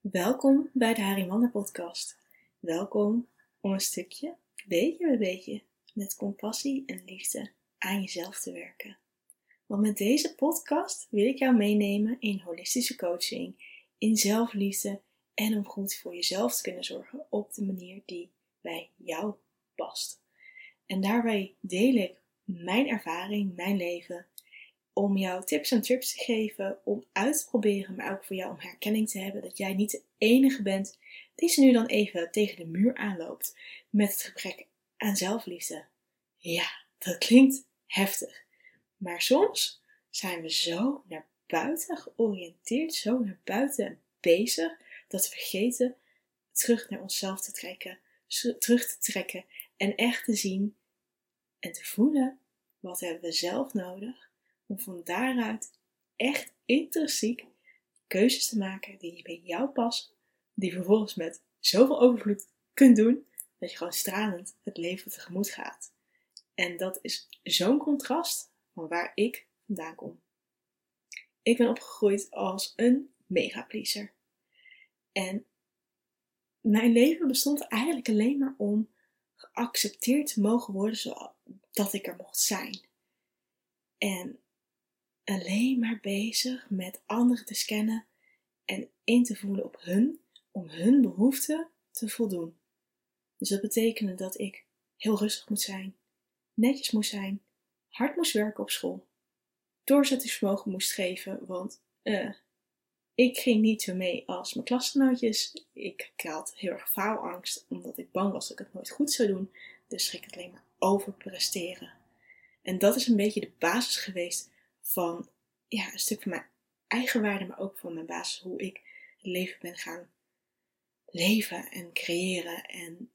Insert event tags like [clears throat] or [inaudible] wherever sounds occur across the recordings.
Welkom bij de Harimander podcast. Welkom om een stukje, beetje bij beetje, met compassie en liefde aan jezelf te werken. Want met deze podcast wil ik jou meenemen in holistische coaching, in zelfliefde en om goed voor jezelf te kunnen zorgen op de manier die bij jou past. En daarbij deel ik mijn ervaring, mijn leven om jou tips en tricks te geven om uit te proberen, maar ook voor jou om herkenning te hebben dat jij niet de enige bent die ze nu dan even tegen de muur aanloopt met het gebrek aan zelfliefde. Ja, dat klinkt heftig. Maar soms zijn we zo naar buiten georiënteerd, zo naar buiten bezig, dat we vergeten terug naar onszelf te trekken, terug te trekken en echt te zien en te voelen wat hebben we zelf nodig om van daaruit echt intrinsiek keuzes te maken die bij jou passen, die vervolgens met zoveel overvloed kunt doen, dat je gewoon stralend het leven tegemoet gaat. En dat is zo'n contrast van waar ik vandaan kom. Ik ben opgegroeid als een mega pleaser. En mijn leven bestond eigenlijk alleen maar om geaccepteerd te mogen worden zodat ik er mocht zijn. En alleen maar bezig met anderen te scannen en in te voelen op hun, om hun behoeften te voldoen. Dus dat betekende dat ik heel rustig moet zijn, netjes moest zijn, hard moest werken op school, doorzettingsvermogen moest geven, want uh, ik ging niet zo mee als mijn klasgenootjes. Ik had heel erg faalangst, omdat ik bang was dat ik het nooit goed zou doen. Dus ging ik alleen maar overpresteren. En dat is een beetje de basis geweest van ja, een stuk van mijn eigen waarde, maar ook van mijn basis hoe ik het leven ben gaan leven en creëren. En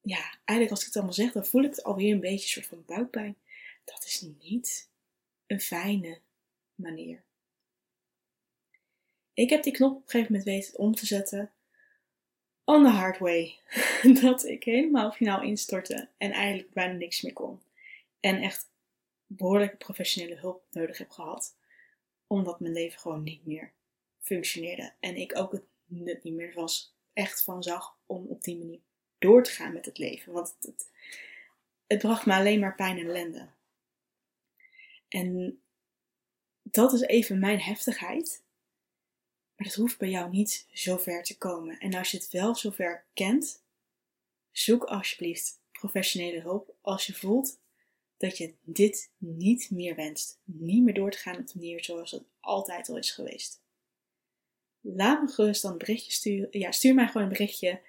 ja, eigenlijk als ik het allemaal zeg, dan voel ik het alweer een beetje een soort van buikpijn. Dat is niet een fijne manier. Ik heb die knop op een gegeven moment weten om te zetten on the hard way. [laughs] dat ik helemaal finaal instortte en eigenlijk bijna niks meer kon. En echt behoorlijke professionele hulp nodig heb gehad. Omdat mijn leven gewoon niet meer functioneerde. En ik ook het nut niet meer was, echt van zag om op die manier door te gaan met het leven. Want het, het, bracht me alleen maar pijn en ellende. En dat is even mijn heftigheid. Maar dat hoeft bij jou niet zo ver te komen. En als je het wel zover kent, zoek alsjeblieft professionele hulp als je voelt dat je dit niet meer wenst. Niet meer door te gaan op de manier zoals het altijd al is geweest. Laat me gerust dan een berichtje sturen. Ja, stuur mij gewoon een berichtje.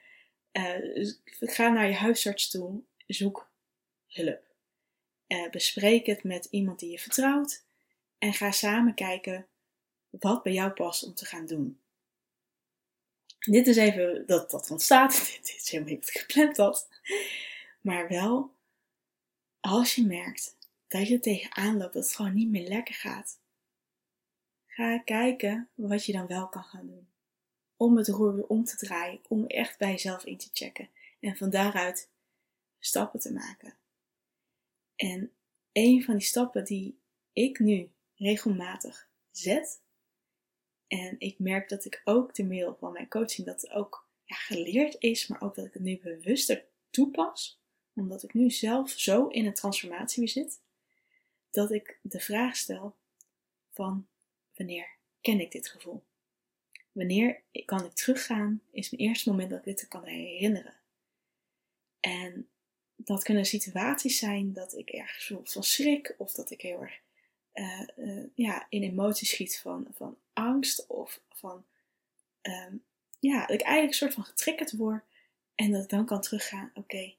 Uh, ga naar je huisarts toe. Zoek hulp. Uh, bespreek het met iemand die je vertrouwt. En ga samen kijken wat bij jou past om te gaan doen. Dit is even dat dat ontstaat. [laughs] Dit is helemaal niet gepland dat. Maar wel als je merkt dat je tegenaan loopt, dat het gewoon niet meer lekker gaat, ga kijken wat je dan wel kan gaan doen. Om het roer weer om te draaien, om echt bij jezelf in te checken en van daaruit stappen te maken. En een van die stappen die ik nu regelmatig zet, en ik merk dat ik ook door middel van mijn coaching dat ook ja, geleerd is, maar ook dat ik het nu bewuster toepas, omdat ik nu zelf zo in een transformatie zit, dat ik de vraag stel van wanneer ken ik dit gevoel? Wanneer kan ik teruggaan, is mijn eerste moment dat ik dit kan herinneren. En dat kunnen situaties zijn dat ik ergens van schrik of dat ik heel erg uh, uh, ja, in emoties schiet van, van angst of van um, ja, dat ik eigenlijk een soort van getriggerd word en dat ik dan kan teruggaan, oké,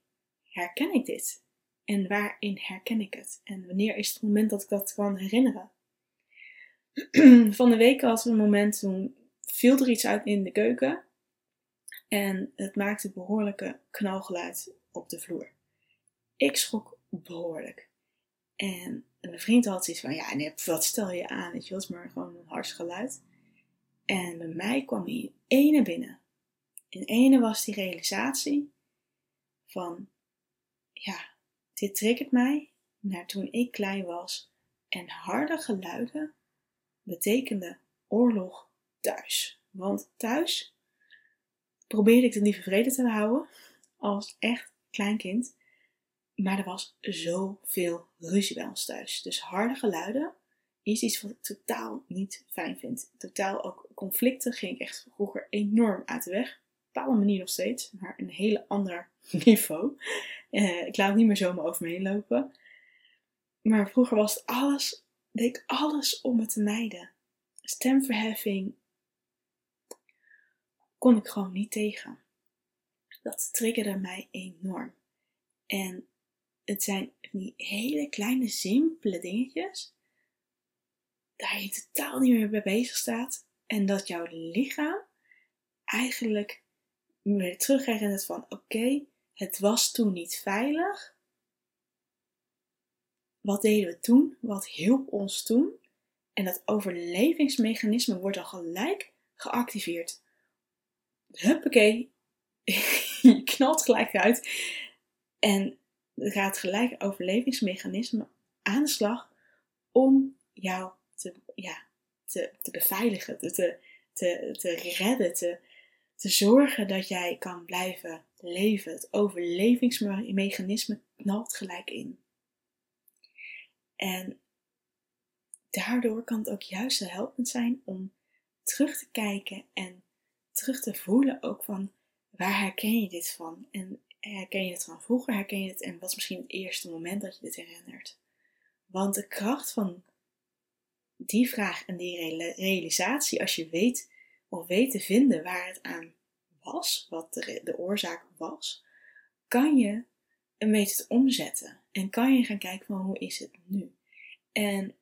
herken ik dit? En waarin herken ik het? En wanneer is het moment dat ik dat kan herinneren? [clears throat] Van de week was een moment toen viel er iets uit in de keuken. En het maakte behoorlijke knalgeluid op de vloer. Ik schrok behoorlijk. En mijn vriend had zoiets van, ja, nee, wat stel je aan? Het was maar gewoon een hars geluid. En bij mij kwam hier ene binnen. In ene was die realisatie van, ja, dit triggert mij naar toen ik klein was en harde geluiden betekende oorlog thuis. Want thuis probeerde ik de lieve vrede te houden als echt klein kind. Maar er was zoveel ruzie bij ons thuis. Dus harde geluiden is iets wat ik totaal niet fijn vind. Totaal ook conflicten ging ik echt vroeger enorm uit de weg. Op een bepaalde manier nog steeds, maar een hele ander [laughs] niveau. Uh, ik laat niet meer zomaar over me heen lopen. Maar vroeger was het alles, deed ik alles om het te mijden. Stemverheffing kon ik gewoon niet tegen. Dat triggerde mij enorm. En het zijn die hele kleine, simpele dingetjes. Daar je totaal niet meer bij bezig staat. En dat jouw lichaam eigenlijk weer het van: oké, het was toen niet veilig. Wat deden we toen? Wat hielp ons toen? En dat overlevingsmechanisme wordt al gelijk geactiveerd. Huppakee, [laughs] je knalt gelijk uit. En er gaat gelijk overlevingsmechanisme aan de slag om jou te, ja, te, te beveiligen, te, te, te redden, te, te zorgen dat jij kan blijven leven. Het overlevingsmechanisme knalt gelijk in. En daardoor kan het ook juist helpend zijn om terug te kijken en terug te voelen ook van waar herken je dit van? En herken je het van vroeger, herken je het en wat is misschien het eerste moment dat je dit herinnert? Want de kracht van die vraag en die realisatie, als je weet of weet te vinden waar het aan was, wat de, de oorzaak was, kan je een beetje omzetten. En kan je gaan kijken van hoe is het nu? En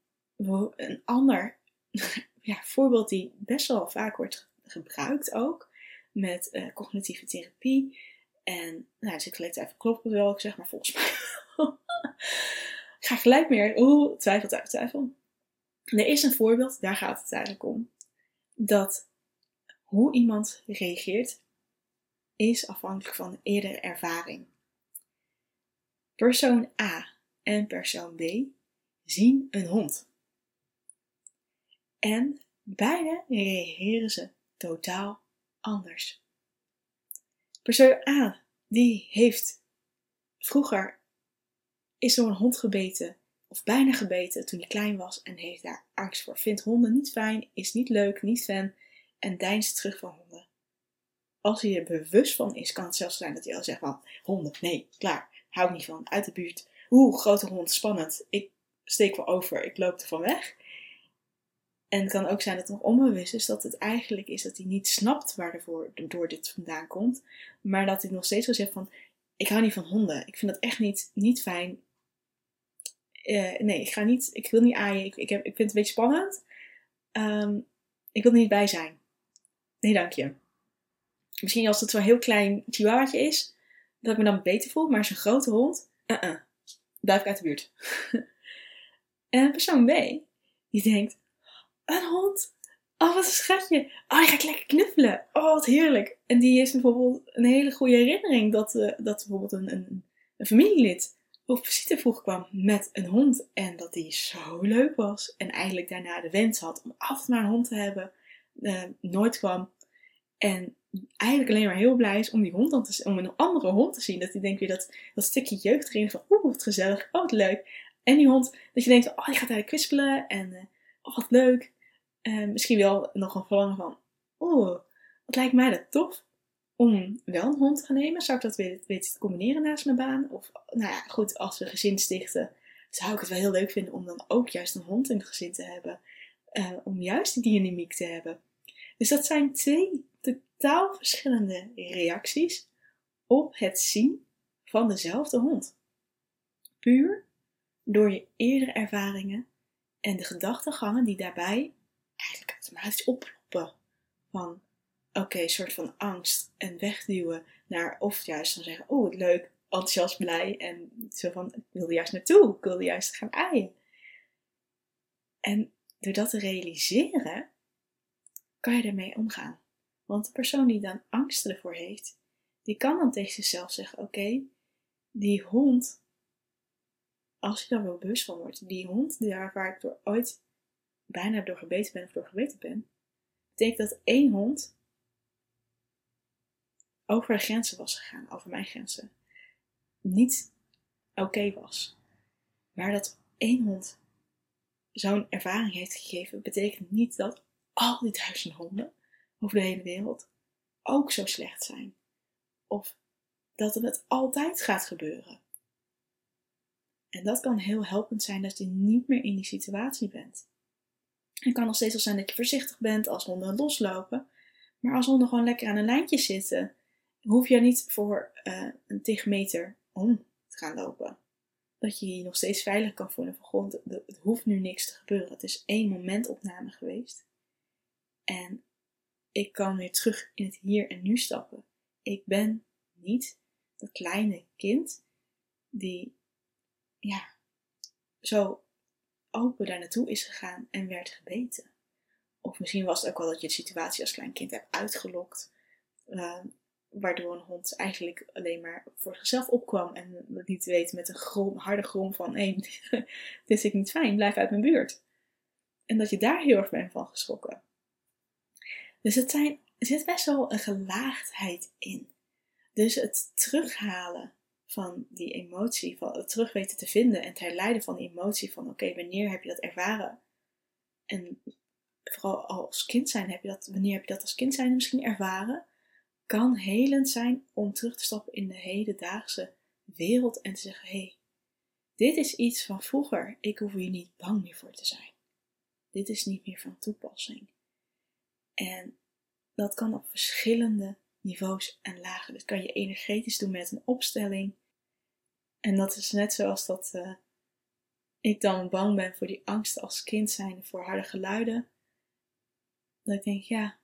een ander [laughs] ja, voorbeeld die best wel vaak wordt gebruikt ook, met uh, cognitieve therapie. En nou, dus ik gelijk even kloppen wel, ik zeg maar volgens mij. [laughs] ga gelijk meer, oeh, twijfel, twijfel, twijfel. Er is een voorbeeld, daar gaat het eigenlijk om. Dat hoe iemand reageert is afhankelijk van de eerdere ervaring. Persoon A en persoon B zien een hond. En beide reageren ze totaal anders. Persoon A, die heeft vroeger is door een hond gebeten of bijna gebeten toen hij klein was en heeft daar angst voor. Vindt honden niet fijn, is niet leuk, niet fan en deinst terug van honden. Als hij er bewust van is, kan het zelfs zijn dat hij al zegt van honden, nee, klaar, hou niet van, uit de buurt. Oeh, grote hond, spannend, ik steek wel over, ik loop er van weg. En het kan ook zijn dat het nog onbewust is dat het eigenlijk is dat hij niet snapt waar door dit vandaan komt. Maar dat hij nog steeds wel zegt van, ik hou niet van honden. Ik vind dat echt niet, niet fijn. Uh, nee, ik ga niet, ik wil niet aaien. Ik, ik, heb, ik vind het een beetje spannend. Um, ik wil er niet bij zijn. Nee, dank je. Misschien als het zo'n heel klein chihuahuaatje is, dat ik me dan beter voel. Maar een grote hond, uh -uh, blijf ik uit de buurt. [laughs] en persoon B, die denkt, een hond? Oh, wat een schatje. Oh, die ga lekker knuffelen. Oh, wat heerlijk. En die heeft bijvoorbeeld een hele goede herinnering dat, uh, dat bijvoorbeeld een, een, een familielid op visite vroeg kwam met een hond. En dat die zo leuk was. En eigenlijk daarna de wens had om altijd maar een hond te hebben. Uh, nooit kwam. En eigenlijk alleen maar heel blij is om die hond dan te, om een andere hond te zien. Dat hij denkt weer dat, dat stukje jeugd erin van, oeh, wat gezellig, oh, wat leuk. En die hond, dat je denkt, oh, die gaat eigenlijk kwispelen en, uh, oh, wat leuk. Uh, misschien wel nog een verlangen van, oh, wat lijkt mij dat tof om wel een hond te gaan nemen. Zou ik dat weten te combineren naast mijn baan? Of, nou ja, goed, als we gezin stichten, zou ik het wel heel leuk vinden om dan ook juist een hond in het gezin te hebben. Om juist die dynamiek te hebben. Dus dat zijn twee totaal verschillende reacties op het zien van dezelfde hond. Puur door je eerdere ervaringen en de gedachtegangen die daarbij eigenlijk automatisch oplopen. Van oké, soort van angst en wegduwen naar of juist dan zeggen, oh leuk, enthousiast, blij en zo van, ik wil er juist naartoe, ik wil er juist gaan aaien. En door dat te realiseren, kan je ermee omgaan. Want de persoon die dan angst ervoor heeft, die kan dan tegen zichzelf zeggen: Oké, die hond, als je daar wel bewust van wordt, die hond daar waar ik door ooit bijna door gebeten ben of door gebeten ben, betekent dat één hond over de grenzen was gegaan, over mijn grenzen, niet oké was. Maar dat één hond zo'n ervaring heeft gegeven, betekent niet dat al die duizend honden over de hele wereld ook zo slecht zijn. Of dat het altijd gaat gebeuren. En dat kan heel helpend zijn dat je niet meer in die situatie bent. Het kan nog steeds wel zijn dat je voorzichtig bent als honden loslopen. Maar als honden gewoon lekker aan een lijntje zitten, hoef je niet voor uh, een tig meter om te gaan lopen. Dat je je nog steeds veilig kan voelen van grond. Het hoeft nu niks te gebeuren. Het is één momentopname geweest. En ik kan weer terug in het hier en nu stappen. Ik ben niet dat kleine kind die ja, zo open daar naartoe is gegaan en werd gebeten. Of misschien was het ook wel dat je de situatie als klein kind hebt uitgelokt, uh, waardoor een hond eigenlijk alleen maar voor zichzelf opkwam en niet weten met een grom, harde grom van: hé, [laughs] dit is ik niet fijn, blijf uit mijn buurt. En dat je daar heel erg bent van geschrokken. Dus het zijn, er zit best wel een gelaagdheid in. Dus het terughalen van die emotie, van het terug weten te vinden en te herleiden van die emotie van oké, wanneer heb je dat ervaren? En vooral als kind zijn, heb je dat, wanneer heb je dat als kind zijn misschien ervaren? Kan helend zijn om terug te stappen in de hedendaagse wereld en te zeggen: hé, hey, dit is iets van vroeger, ik hoef hier niet bang meer voor te zijn. Dit is niet meer van toepassing. En dat kan op verschillende niveaus en lagen. Dus kan je energetisch doen met een opstelling. En dat is net zoals dat uh, ik dan bang ben voor die angst als kind zijn voor harde geluiden. Dat ik denk, ja,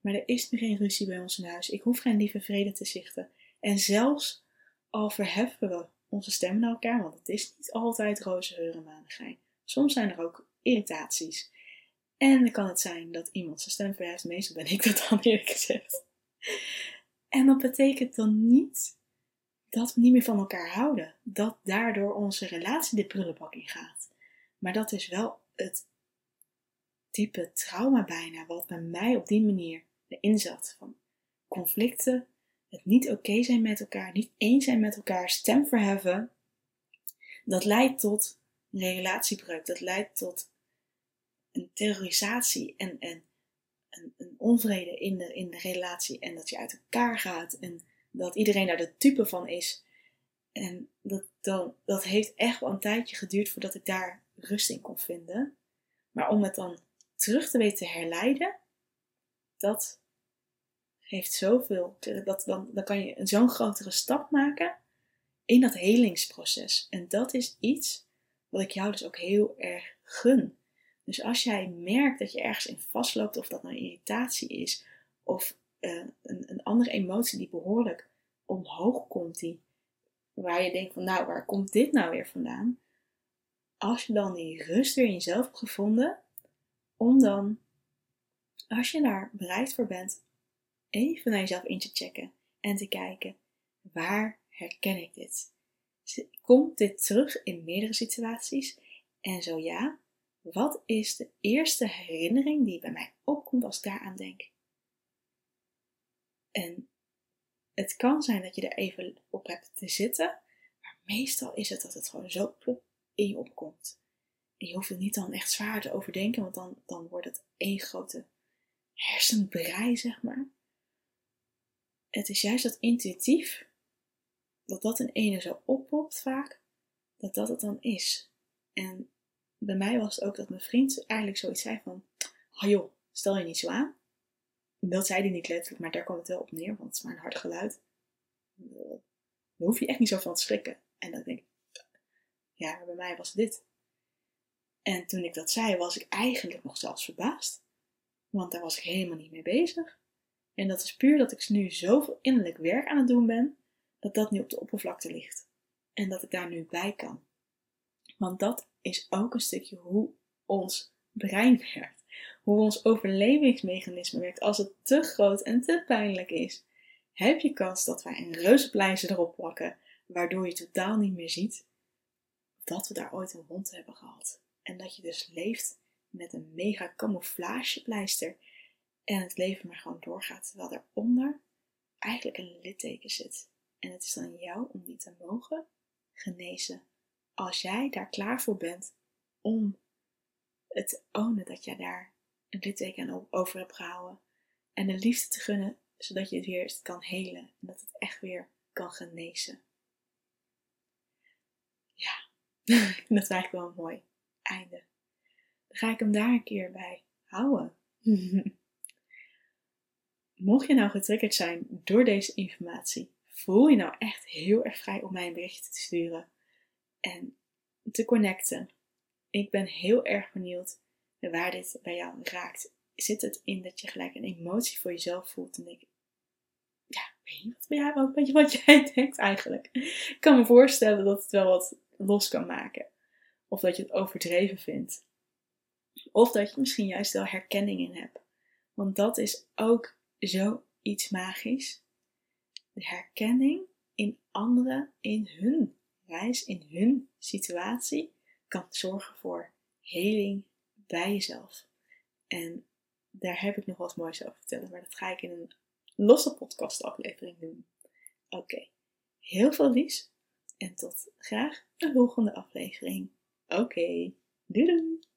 maar er is nu geen ruzie bij ons in huis. Ik hoef geen lieve vrede te zichten. En zelfs al verheffen we onze stem naar elkaar, want het is niet altijd roze heuren maandigheid. Soms zijn er ook irritaties. En dan kan het zijn dat iemand zijn stem verheft. Meestal ben ik dat dan eerlijk gezegd. En dat betekent dan niet dat we niet meer van elkaar houden. Dat daardoor onze relatie de prullenbak in gaat. Maar dat is wel het type trauma bijna wat bij mij op die manier erin zat. Van conflicten, het niet oké zijn met elkaar, niet eens zijn met elkaar, stem verheffen. Dat leidt tot relatiebreuk. Dat leidt tot een terrorisatie en, en een, een, onvrede in de, in de relatie en dat je uit elkaar gaat en dat iedereen daar de type van is. En dat, dan, dat heeft echt wel een tijdje geduurd voordat ik daar rust in kon vinden. Maar om het dan terug te weten te herleiden, dat heeft zoveel. Dat, dan, dan kan je zo'n grotere stap maken in dat helingsproces. En dat is iets wat ik jou dus ook heel erg gun. Dus als jij merkt dat je ergens in vastloopt, of dat nou irritatie is, of uh, een, een, andere emotie die behoorlijk omhoog komt, die, waar je denkt van nou, waar komt dit nou weer vandaan? Als je dan die rust weer in jezelf hebt gevonden, om dan, als je daar bereid voor bent, even naar jezelf in te checken en te kijken, waar herken ik dit? Komt dit terug in meerdere situaties? En zo ja, wat is de eerste herinnering die bij mij opkomt als ik daaraan denk? En het kan zijn dat je er even op hebt te zitten, maar meestal is het dat het gewoon zo plop in je opkomt. En je hoeft het niet dan echt zwaar te overdenken, want dan, dan wordt het één grote hersenbrei, zeg maar. Het is juist dat intuïtief, dat dat in ene zo oppopt vaak, dat dat het dan is. En bij mij was het ook dat mijn vriend eigenlijk zoiets zei van, oh joh, stel je niet zo aan. Dat zei hij niet letterlijk, maar daar kwam het wel op neer, want het is maar een hard geluid. Daar hoef je echt niet zo van te schrikken. En dan denk ik, ja, bij mij was dit. En toen ik dat zei, was ik eigenlijk nog zelfs verbaasd. Want daar was ik helemaal niet mee bezig. En dat is puur dat ik nu zoveel innerlijk werk aan het doen ben, dat dat nu op de oppervlakte ligt. En dat ik daar nu bij kan. Want dat is ook een stukje hoe ons brein werkt. Hoe ons overlevingsmechanisme werkt. Als het te groot en te pijnlijk is, heb je kans dat wij een reuzenpleister erop plakken, waardoor je totaal niet meer ziet dat we daar ooit een wond hebben gehad. En dat je dus leeft met een mega camouflagepleister en het leven maar gewoon doorgaat. Terwijl daaronder eigenlijk een litteken zit. En het is aan jou om die te mogen genezen. Als jij daar klaar voor bent om het te ownen dat jij daar een litteken over hebt gehouden. En de liefde te gunnen, zodat je het weer kan helen. En dat het echt weer kan genezen. Ja, [laughs] dat is eigenlijk wel een mooi einde. Dan ga ik hem daar een keer bij houden. [laughs] Mocht je nou getriggerd zijn door deze informatie, voel je nou echt heel erg vrij om mij een berichtje te sturen en te connecten. Ik ben heel erg benieuwd waar dit bij jou raakt. Zit het in dat je gelijk een emotie voor jezelf voelt en denk ja, weet je wat weet je wat jij [laughs] denkt eigenlijk. Ik kan me voorstellen dat het wel wat los kan maken. Of dat je het overdreven vindt. Of dat je misschien juist wel herkenning in hebt. Want dat is ook zoiets magisch. De herkenning in anderen, in hun reis, in hun situatie, kan zorgen voor heling bij jezelf. En daar heb ik nog wat moois over vertellen, maar dat ga ik in een losse podcast aflevering doen. Oké, heel veel liefs en tot graag de volgende aflevering. Oké, doei doei!